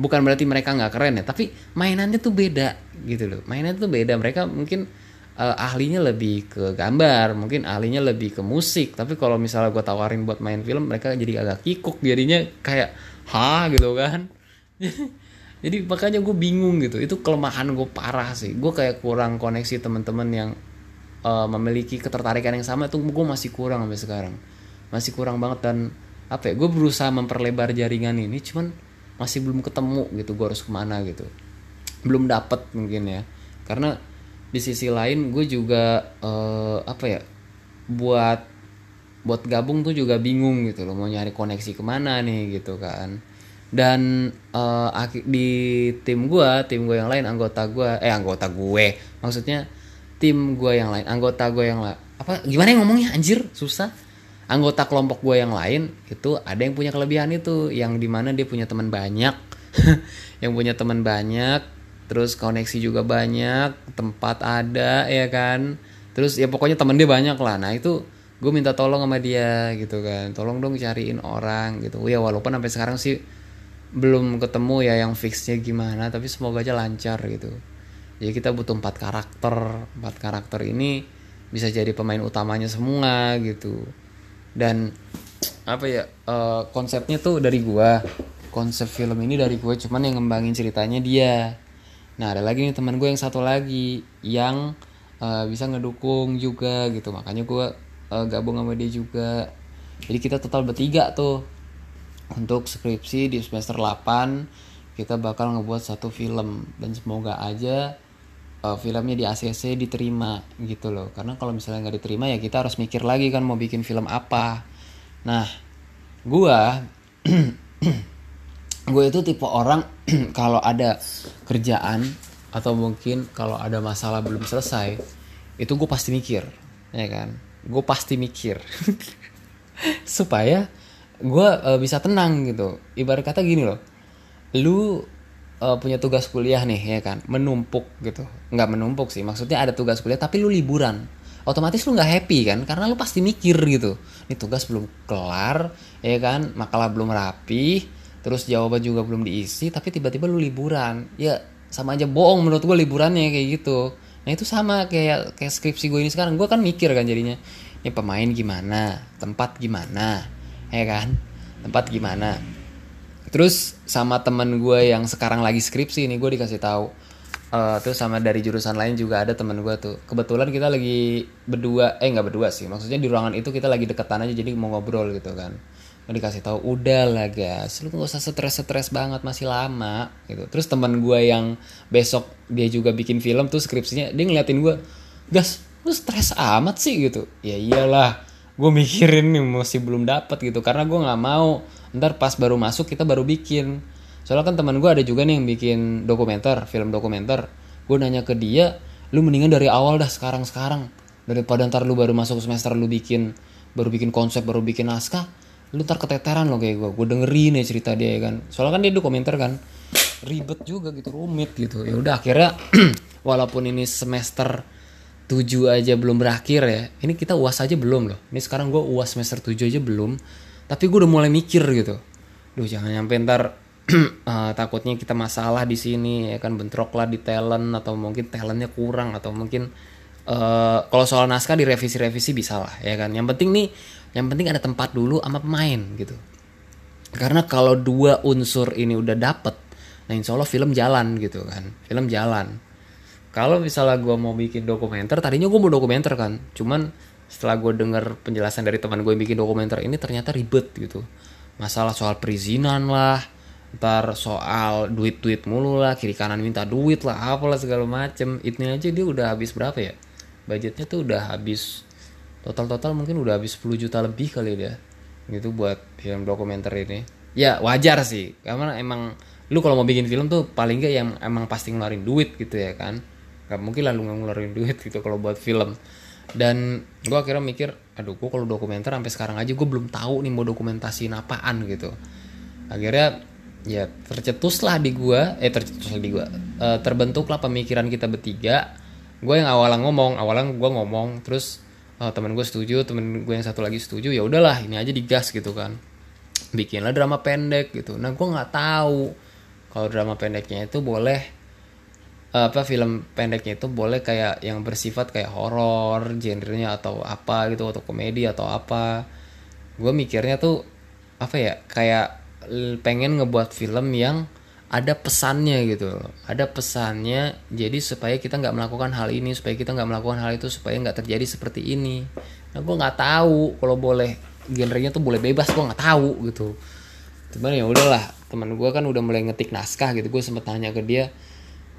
bukan berarti mereka nggak keren ya tapi mainannya tuh beda gitu loh. Mainannya tuh beda. Mereka mungkin uh, ahlinya lebih ke gambar mungkin ahlinya lebih ke musik. Tapi kalau misalnya gue tawarin buat main film mereka jadi agak kikuk. Jadinya kayak ha? gitu kan. Jadi makanya gue bingung gitu. Itu kelemahan gue parah sih. Gue kayak kurang koneksi teman-teman yang uh, memiliki ketertarikan yang sama itu gue masih kurang sampai sekarang. Masih kurang banget dan apa ya gue berusaha memperlebar jaringan ini. Cuman masih belum ketemu gitu gue harus ke mana gitu. Belum dapet mungkin ya. Karena di sisi lain gue juga uh, apa ya buat buat gabung tuh juga bingung gitu loh mau nyari koneksi ke mana nih gitu kan. Dan uh, di tim gue tim gue yang lain anggota gue eh anggota gue maksudnya tim gue yang lain anggota gue yang lain apa gimana yang ngomongnya? Anjir susah anggota kelompok gue yang lain itu ada yang punya kelebihan itu yang di mana dia punya teman banyak. Yang punya teman banyak terus koneksi juga banyak tempat ada ya kan. Terus ya pokoknya temen dia banyak lah. Nah itu gue minta tolong sama dia gitu kan. Tolong dong cariin orang gitu. Ya walaupun sampai sekarang sih belum ketemu ya yang fixnya gimana tapi semoga aja lancar gitu. Jadi kita butuh empat karakter. Empat karakter ini bisa jadi pemain utamanya semua gitu dan apa ya uh, konsepnya tuh dari gua. Konsep film ini dari gua cuman yang ngembangin ceritanya dia. Nah ada lagi nih teman gue yang satu lagi yang uh, bisa ngedukung juga gitu. Makanya gua uh, gabung sama dia juga. Jadi kita total bertiga tuh. Untuk skripsi di semester 8 kita bakal ngebuat satu film. Dan semoga aja uh, filmnya di ACC diterima gitu loh. Karena kalau misalnya nggak diterima ya kita harus mikir lagi kan mau bikin film apa. Nah gua gue itu tipe orang kalau ada kerjaan atau mungkin kalau ada masalah belum selesai itu gue pasti mikir ya kan? Gue pasti mikir. Supaya gue uh, bisa tenang gitu. Ibarat kata gini loh lu uh, punya tugas kuliah nih ya kan? Menumpuk gitu. Nggak menumpuk sih maksudnya ada tugas kuliah tapi lu liburan. Otomatis lu nggak happy kan? Karena lu pasti mikir gitu. Ini tugas belum kelar ya kan? Makalah belum rapi terus jawaban juga belum diisi tapi tiba-tiba lu liburan. Ya sama aja bohong menurut gue liburannya kayak gitu. Nah itu sama kayak kayak skripsi gue ini sekarang. Gue kan mikir kan jadinya ini pemain gimana? Tempat gimana? Ya kan? Tempat gimana terus sama temen gue yang sekarang lagi skripsi ini gue dikasih tahu. Uh, terus sama dari jurusan lain juga ada temen gue tuh. Kebetulan kita lagi berdua eh nggak berdua sih maksudnya di ruangan itu kita lagi deketan aja jadi mau ngobrol gitu kan. Gue dikasih tahu udah lah guys lu gak usah stres stres banget masih lama gitu. Terus teman gue yang besok dia juga bikin film tuh skripsinya dia ngeliatin gue gas lu stres amat sih gitu. Ya iyalah gue mikirin nih masih belum dapat gitu. Karena gue nggak mau ntar pas baru masuk kita baru bikin. Soalnya kan teman gue ada juga nih yang bikin dokumenter film dokumenter. Gue nanya ke dia lu mendingan dari awal dah sekarang sekarang daripada ntar lu baru masuk semester lu bikin baru bikin konsep baru bikin naskah lu ntar keteteran lo kayak gue gue dengerin ya cerita dia ya kan. Soalnya kan dia dokumenter kan. Ribet juga gitu rumit gitu. Ya udah akhirnya walaupun ini semester 7 aja belum berakhir ya ini kita uas aja belum loh. Ini sekarang gue uas semester 7 aja belum tapi gue udah mulai mikir gitu. Duh jangan nyampe ntar uh, takutnya kita masalah di sini ya kan bentrok lah di talent atau mungkin talentnya kurang atau mungkin uh, kalau soal naskah direvisi-revisi bisa lah ya kan. Yang penting nih yang penting ada tempat dulu sama pemain gitu. Karena kalau dua unsur ini udah dapet nah insya Allah film jalan gitu kan. Film jalan. Kalau misalnya gue mau bikin dokumenter tadinya gue mau dokumenter kan. Cuman setelah gue denger penjelasan dari teman gue yang bikin dokumenter ini ternyata ribet gitu. Masalah soal perizinan lah ntar soal duit duit mulu lah kiri kanan minta duit lah apalah segala macem. Ini aja dia udah habis berapa ya? Budgetnya tuh udah habis total total mungkin udah habis 10 juta lebih kali dia. Gitu buat film dokumenter ini. Ya wajar sih. Karena emang lu kalau mau bikin film tuh paling gak yang emang pasti ngeluarin duit gitu ya kan? Gak mungkin lah lu ngeluarin duit gitu kalau buat film dan gue akhirnya mikir aduh gue kalau dokumenter sampai sekarang aja gue belum tahu nih mau dokumentasiin apaan gitu. Akhirnya ya tercetuslah di gue eh tercetuslah di gue e, terbentuklah pemikiran kita bertiga. Gue yang awalnya ngomong awalnya gue ngomong terus oh, temen gue setuju temen gue yang satu lagi setuju ya udahlah ini aja digas gitu kan. Bikinlah drama pendek gitu. Nah gue nggak tahu kalau drama pendeknya itu boleh apa film pendeknya itu boleh kayak yang bersifat kayak horor genrenya atau apa gitu atau komedi atau apa. Gue mikirnya tuh apa ya kayak pengen ngebuat film yang ada pesannya gitu. Ada pesannya jadi supaya kita nggak melakukan hal ini supaya kita nggak melakukan hal itu supaya nggak terjadi seperti ini. Nah gue nggak tahu kalau boleh genrenya tuh boleh bebas gue nggak tahu gitu. Cuman ya udahlah teman gue kan udah mulai ngetik naskah gitu. Gue sempet tanya ke dia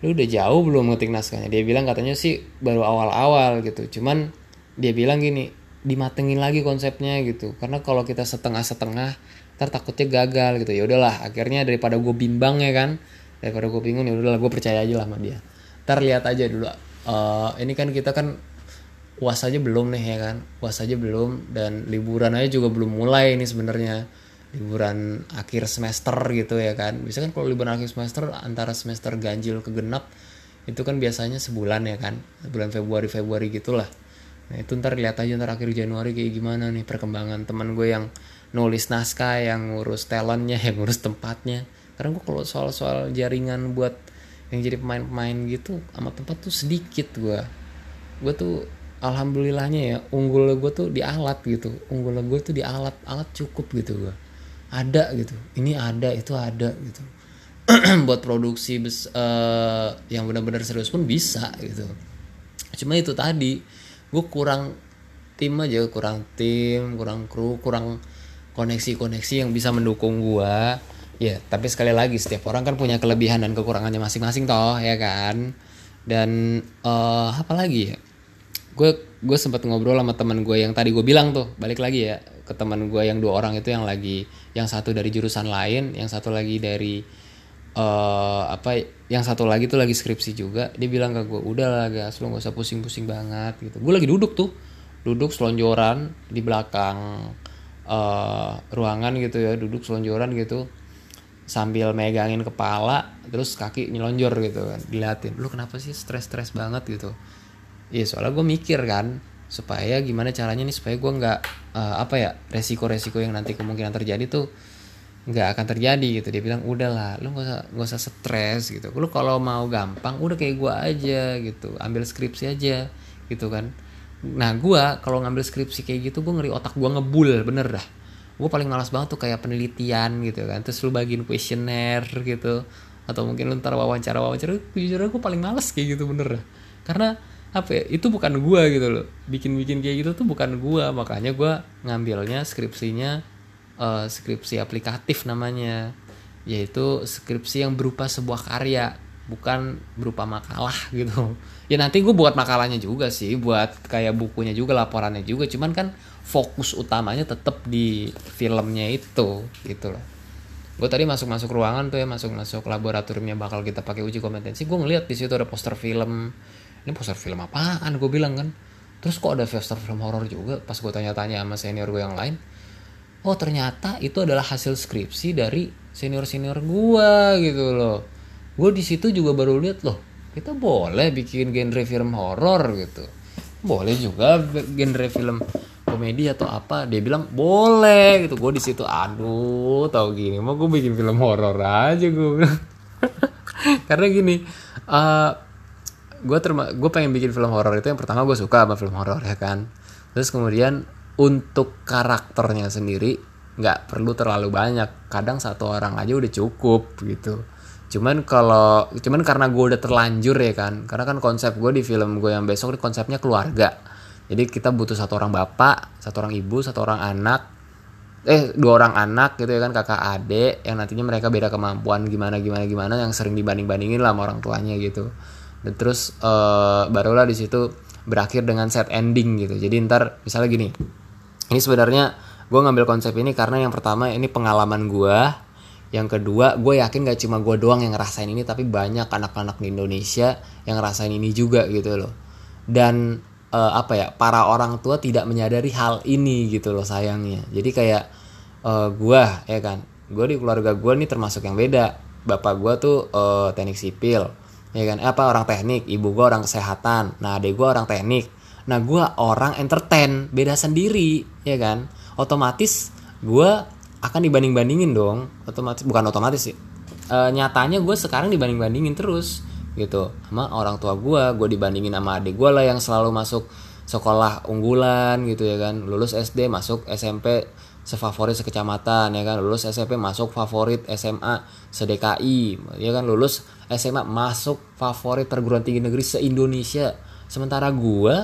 lu udah jauh belum ngetik naskahnya? Dia bilang katanya sih baru awal-awal gitu. Cuman dia bilang gini dimatengin lagi konsepnya gitu. Karena kalau kita setengah-setengah ntar takutnya gagal gitu. Ya udahlah akhirnya daripada gue bimbang ya kan daripada gue bingung ya udahlah gue percaya aja lah sama dia. Ntar lihat aja dulu uh, ini kan kita kan puas aja belum nih ya kan? Puas aja belum dan liburan aja juga belum mulai ini sebenarnya liburan akhir semester gitu ya kan. Bisa kan kalau liburan akhir semester antara semester ganjil ke genap itu kan biasanya sebulan ya kan. Bulan Februari Februari gitulah. Nah itu ntar lihat aja ntar akhir Januari kayak gimana nih perkembangan teman gue yang nulis naskah yang ngurus talentnya yang ngurus tempatnya. Karena gue kalau soal-soal jaringan buat yang jadi pemain-pemain gitu sama tempat tuh sedikit gue gue tuh alhamdulillahnya ya unggul gue tuh di alat gitu. Unggul gue tuh di alat alat cukup gitu gue ada gitu. Ini ada itu ada gitu. Buat produksi bes, uh, yang benar-benar serius pun bisa gitu. Cuma itu tadi gue kurang tim aja kurang tim kurang kru kurang koneksi-koneksi yang bisa mendukung gue ya tapi sekali lagi setiap orang kan punya kelebihan dan kekurangannya masing-masing toh ya kan? Dan uh, apa lagi ya? Gue gue sempat ngobrol sama teman gue yang tadi gue bilang tuh balik lagi ya ke teman gue yang dua orang itu yang lagi yang satu dari jurusan lain yang satu lagi dari uh, apa yang satu lagi tuh lagi skripsi juga. Dia bilang ke gue udah lah gas lo gak usah pusing-pusing banget gitu. Gue lagi duduk tuh duduk selonjoran di belakang uh, ruangan gitu ya duduk selonjoran gitu sambil megangin kepala terus kaki nyelonjor gitu kan diliatin. Lu kenapa sih stres-stres banget? gitu. Iya soalnya gue mikir kan supaya gimana caranya nih supaya gue nggak uh, apa ya resiko-resiko yang nanti kemungkinan terjadi tuh nggak akan terjadi gitu. Dia bilang udahlah lu gak usah gak usah stres gitu. Lu kalau mau gampang udah kayak gue aja gitu. Ambil skripsi aja gitu kan. Nah gue kalau ngambil skripsi kayak gitu gue ngeri otak gue ngebul bener dah. Gue paling malas banget tuh kayak penelitian gitu kan. Terus lu bagiin kuesioner gitu. Atau mungkin lu ntar wawancara wawancara jujur gue paling malas kayak gitu bener dah. Karena apa ya itu bukan gua gitu loh. Bikin bikin kayak gitu tuh bukan gua. Makanya gua ngambilnya skripsinya uh, skripsi aplikatif namanya. Yaitu skripsi yang berupa sebuah karya bukan berupa makalah gitu. Ya nanti gue buat makalahnya juga sih buat kayak bukunya juga laporannya juga. Cuman kan fokus utamanya tetap di filmnya itu gitu loh. Gue tadi masuk masuk ruangan tuh ya masuk masuk laboratoriumnya bakal kita pakai uji kompetensi. Gue ngeliat di situ ada poster film ini poster film apaan? Gue bilang kan. Terus kok ada poster film horor juga? Pas gue tanya-tanya sama senior gue yang lain oh ternyata itu adalah hasil skripsi dari senior senior gue gitu loh. Gue di situ juga baru lihat loh kita boleh bikin genre film horor gitu. Boleh juga genre film komedi atau apa. Dia bilang boleh gitu. Gue di situ aduh tau gini mau gue bikin film horor aja gue karena gini uh, gue terma gue pengen bikin film horor itu yang pertama gue suka sama film horor ya kan? Terus kemudian untuk karakternya sendiri nggak perlu terlalu banyak. Kadang satu orang aja udah cukup gitu. Cuman kalau cuman karena gue udah terlanjur ya kan? Karena kan konsep gue di film gue yang besok konsepnya keluarga. Jadi kita butuh satu orang bapak satu orang ibu satu orang anak eh dua orang anak gitu ya kan? Kakak adik yang nantinya mereka beda kemampuan gimana gimana gimana yang sering dibanding bandingin lah sama orang tuanya gitu dan terus uh, barulah di situ berakhir dengan set ending gitu. Jadi ntar misalnya gini ini sebenarnya gue ngambil konsep ini karena yang pertama ini pengalaman gue yang kedua gue yakin gak cuma gue doang yang ngerasain ini tapi banyak anak-anak di Indonesia yang ngerasain ini juga gitu loh. Dan uh, apa ya para orang tua tidak menyadari hal ini gitu loh sayangnya. Jadi kayak uh, gue ya kan? Gue di keluarga gue nih termasuk yang beda. Bapak gue tuh uh, teknik sipil ya kan? Apa orang teknik? Ibu gue orang kesehatan. Nah adik gue orang teknik. Nah gue orang entertain. Beda sendiri ya kan? Otomatis gue akan dibanding bandingin dong. Otomatis bukan otomatis sih. E, nyatanya gue sekarang dibanding bandingin terus gitu. Sama orang tua gue gue dibandingin sama adik gue lah yang selalu masuk sekolah unggulan gitu ya kan? Lulus SD masuk SMP sefavorit sekecamatan ya kan? Lulus SMP masuk favorit SMA seDKI ya kan? Lulus SMA masuk favorit perguruan tinggi negeri se Indonesia sementara gue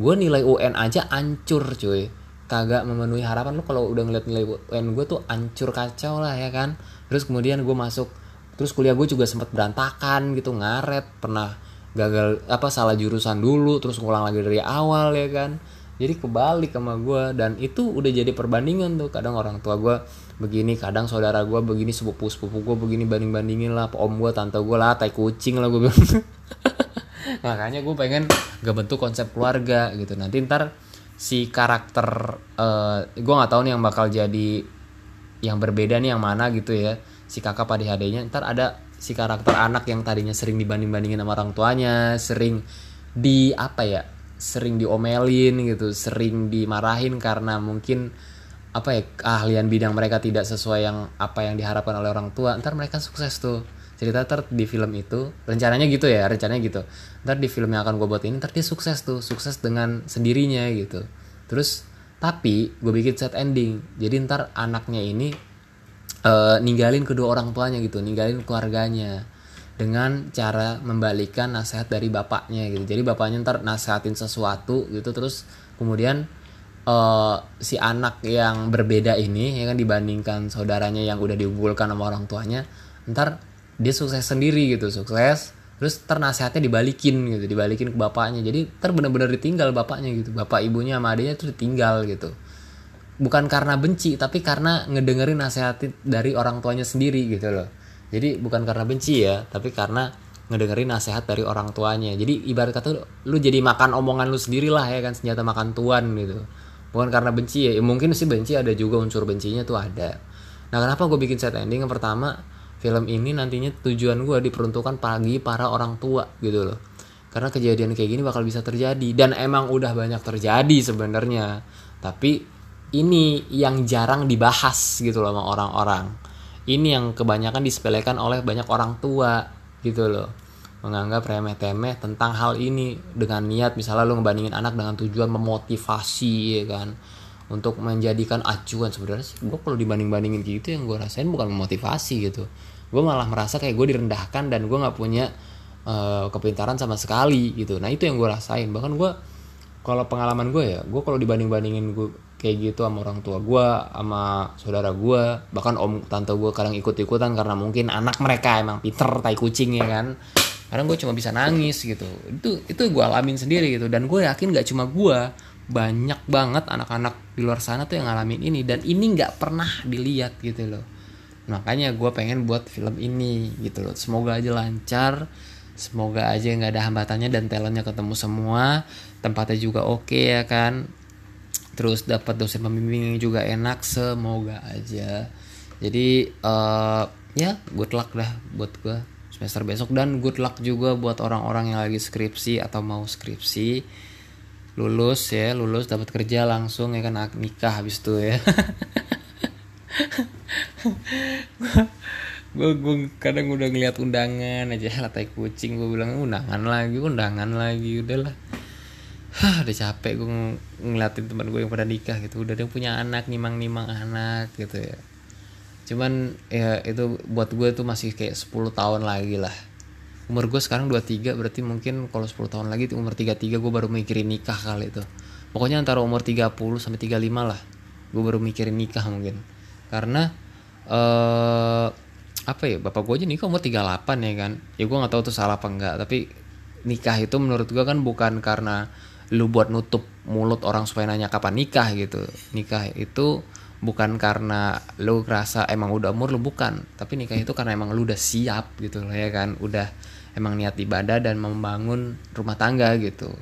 gue nilai UN aja ancur cuy. Kagak memenuhi harapan lu kalau udah ngeliat nilai UN gue tuh ancur kacau lah ya kan? Terus kemudian gue masuk terus kuliah gue juga sempat berantakan gitu ngaret pernah gagal apa salah jurusan dulu terus ngulang lagi dari awal ya kan? Jadi kebalik sama gue dan itu udah jadi perbandingan tuh. Kadang orang tua gue begini kadang saudara gue begini sepupu sepupu gue begini banding bandingin lah om gue tante gue lah tai kucing lah gue bilang. Makanya gue pengen gak bentuk konsep keluarga gitu. Nanti ntar si karakter uh, eh, gue nggak tahu nih yang bakal jadi yang berbeda nih yang mana gitu ya. Si kakak pada adanya ntar ada si karakter anak yang tadinya sering dibanding bandingin sama orang tuanya sering di apa ya sering diomelin gitu sering dimarahin karena mungkin apa ya keahlian bidang mereka tidak sesuai yang apa yang diharapkan oleh orang tua ntar mereka sukses tuh. Cerita ntar di film itu rencananya gitu ya rencananya gitu. Ntar di film yang akan gue buat ini ntar dia sukses tuh sukses dengan sendirinya gitu. Terus tapi gue bikin set ending. Jadi ntar anaknya ini uh, ninggalin kedua orang tuanya gitu ninggalin keluarganya dengan cara membalikan nasihat dari bapaknya gitu. Jadi bapaknya ntar nasihatin sesuatu gitu terus kemudian uh, si anak yang berbeda ini ya kan dibandingkan saudaranya yang udah diunggulkan sama orang tuanya ntar dia sukses sendiri gitu sukses terus ternasihatnya dibalikin gitu dibalikin ke bapaknya. Jadi ter bener-bener ditinggal bapaknya gitu bapak ibunya sama adiknya tuh ditinggal gitu. Bukan karena benci tapi karena ngedengerin nasihat dari orang tuanya sendiri gitu loh. Jadi bukan karena benci ya tapi karena ngedengerin nasihat dari orang tuanya. Jadi ibarat kata lu jadi makan omongan lu sendiri lah ya kan senjata makan tuan gitu bukan karena benci ya, ya mungkin sih benci ada juga unsur bencinya tuh ada. Nah kenapa gue bikin set ending? Yang pertama film ini nantinya tujuan gue diperuntukkan pagi para orang tua gitu loh. Karena kejadian kayak gini bakal bisa terjadi. Dan emang udah banyak terjadi sebenarnya. Tapi ini yang jarang dibahas gitu loh sama orang-orang. Ini yang kebanyakan disepelekan oleh banyak orang tua gitu loh menganggap remeh-temeh tentang hal ini dengan niat misalnya lo ngebandingin anak dengan tujuan memotivasi ya kan? Untuk menjadikan acuan. Sebenarnya sih gue kalau dibanding bandingin gitu yang gue rasain bukan memotivasi gitu. Gue malah merasa kayak gue direndahkan dan gue nggak punya uh, kepintaran sama sekali gitu. Nah itu yang gue rasain. Bahkan gue kalau pengalaman gue ya gue kalau dibanding bandingin gue kayak gitu sama orang tua gue sama saudara gue bahkan om tante gue kadang ikut ikutan karena mungkin anak mereka emang pinter tai kucing ya kan kadang gue cuma bisa nangis gitu. Itu itu gue alamin sendiri gitu. Dan gue yakin gak cuma gue banyak banget anak-anak di luar sana tuh yang ngalamin ini. Dan ini nggak pernah dilihat gitu loh. Makanya gue pengen buat film ini gitu loh. Semoga aja lancar semoga aja nggak ada hambatannya dan talentnya ketemu semua. Tempatnya juga oke okay, ya kan. Terus dapat dosen pembimbing yang juga enak semoga aja. Jadi uh, ya good luck dah buat gue semester besok. Dan good luck juga buat orang-orang yang lagi skripsi atau mau skripsi. Lulus ya lulus dapat kerja langsung ya kan nikah habis itu ya. Gue gue kadang udah ngeliat undangan aja latai kucing gue bilang undangan lagi undangan lagi udahlah Hah, udah capek gue ng ngeliatin teman gue yang pada nikah gitu. Udah yang punya anak nimang nimang anak gitu ya cuman ya itu buat gue tuh masih kayak 10 tahun lagi lah. Umur gue sekarang 23 berarti mungkin kalau 10 tahun lagi umur 33 gue baru mikirin nikah kali itu. Pokoknya antara umur 30 sampai 35 lah gue baru mikirin nikah mungkin. Karena eh apa ya bapak gue aja nikah umur 38 ya kan. Ya gue nggak tahu tuh salah apa enggak tapi nikah itu menurut gue kan bukan karena lu buat nutup mulut orang supaya nanya kapan nikah gitu. Nikah itu bukan karena lu ngerasa emang udah umur lu bukan. Tapi nikah itu karena emang lu udah siap gitu loh ya kan? Udah emang niat ibadah dan membangun rumah tangga gitu.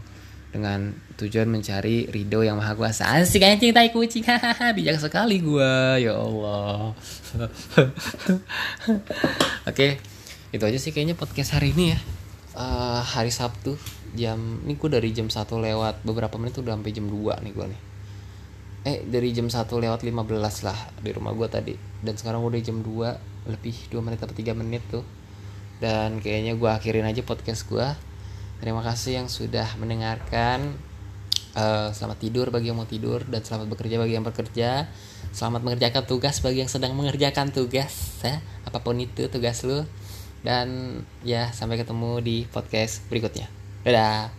Dengan tujuan mencari ridho yang maha kuasa. Asik anjing tai kucing hahaha bijak sekali gua. Ya Allah. Oke itu aja sih kayaknya podcast hari ini ya. Uh, hari Sabtu jam ini gue dari jam 1 lewat. Beberapa menit udah sampai jam 2 nih gue nih eh dari jam 1 lewat 15 lah di rumah gue tadi. Dan sekarang udah jam 2 lebih 2 menit atau 3 menit tuh. Dan kayaknya gue akhirin aja podcast gue terima kasih yang sudah mendengarkan. Uh, selamat tidur bagi yang mau tidur dan selamat bekerja bagi yang bekerja. Selamat mengerjakan tugas bagi yang sedang mengerjakan tugas ya. Apa pun itu tugas lu. Dan ya sampai ketemu di podcast berikutnya. Dadah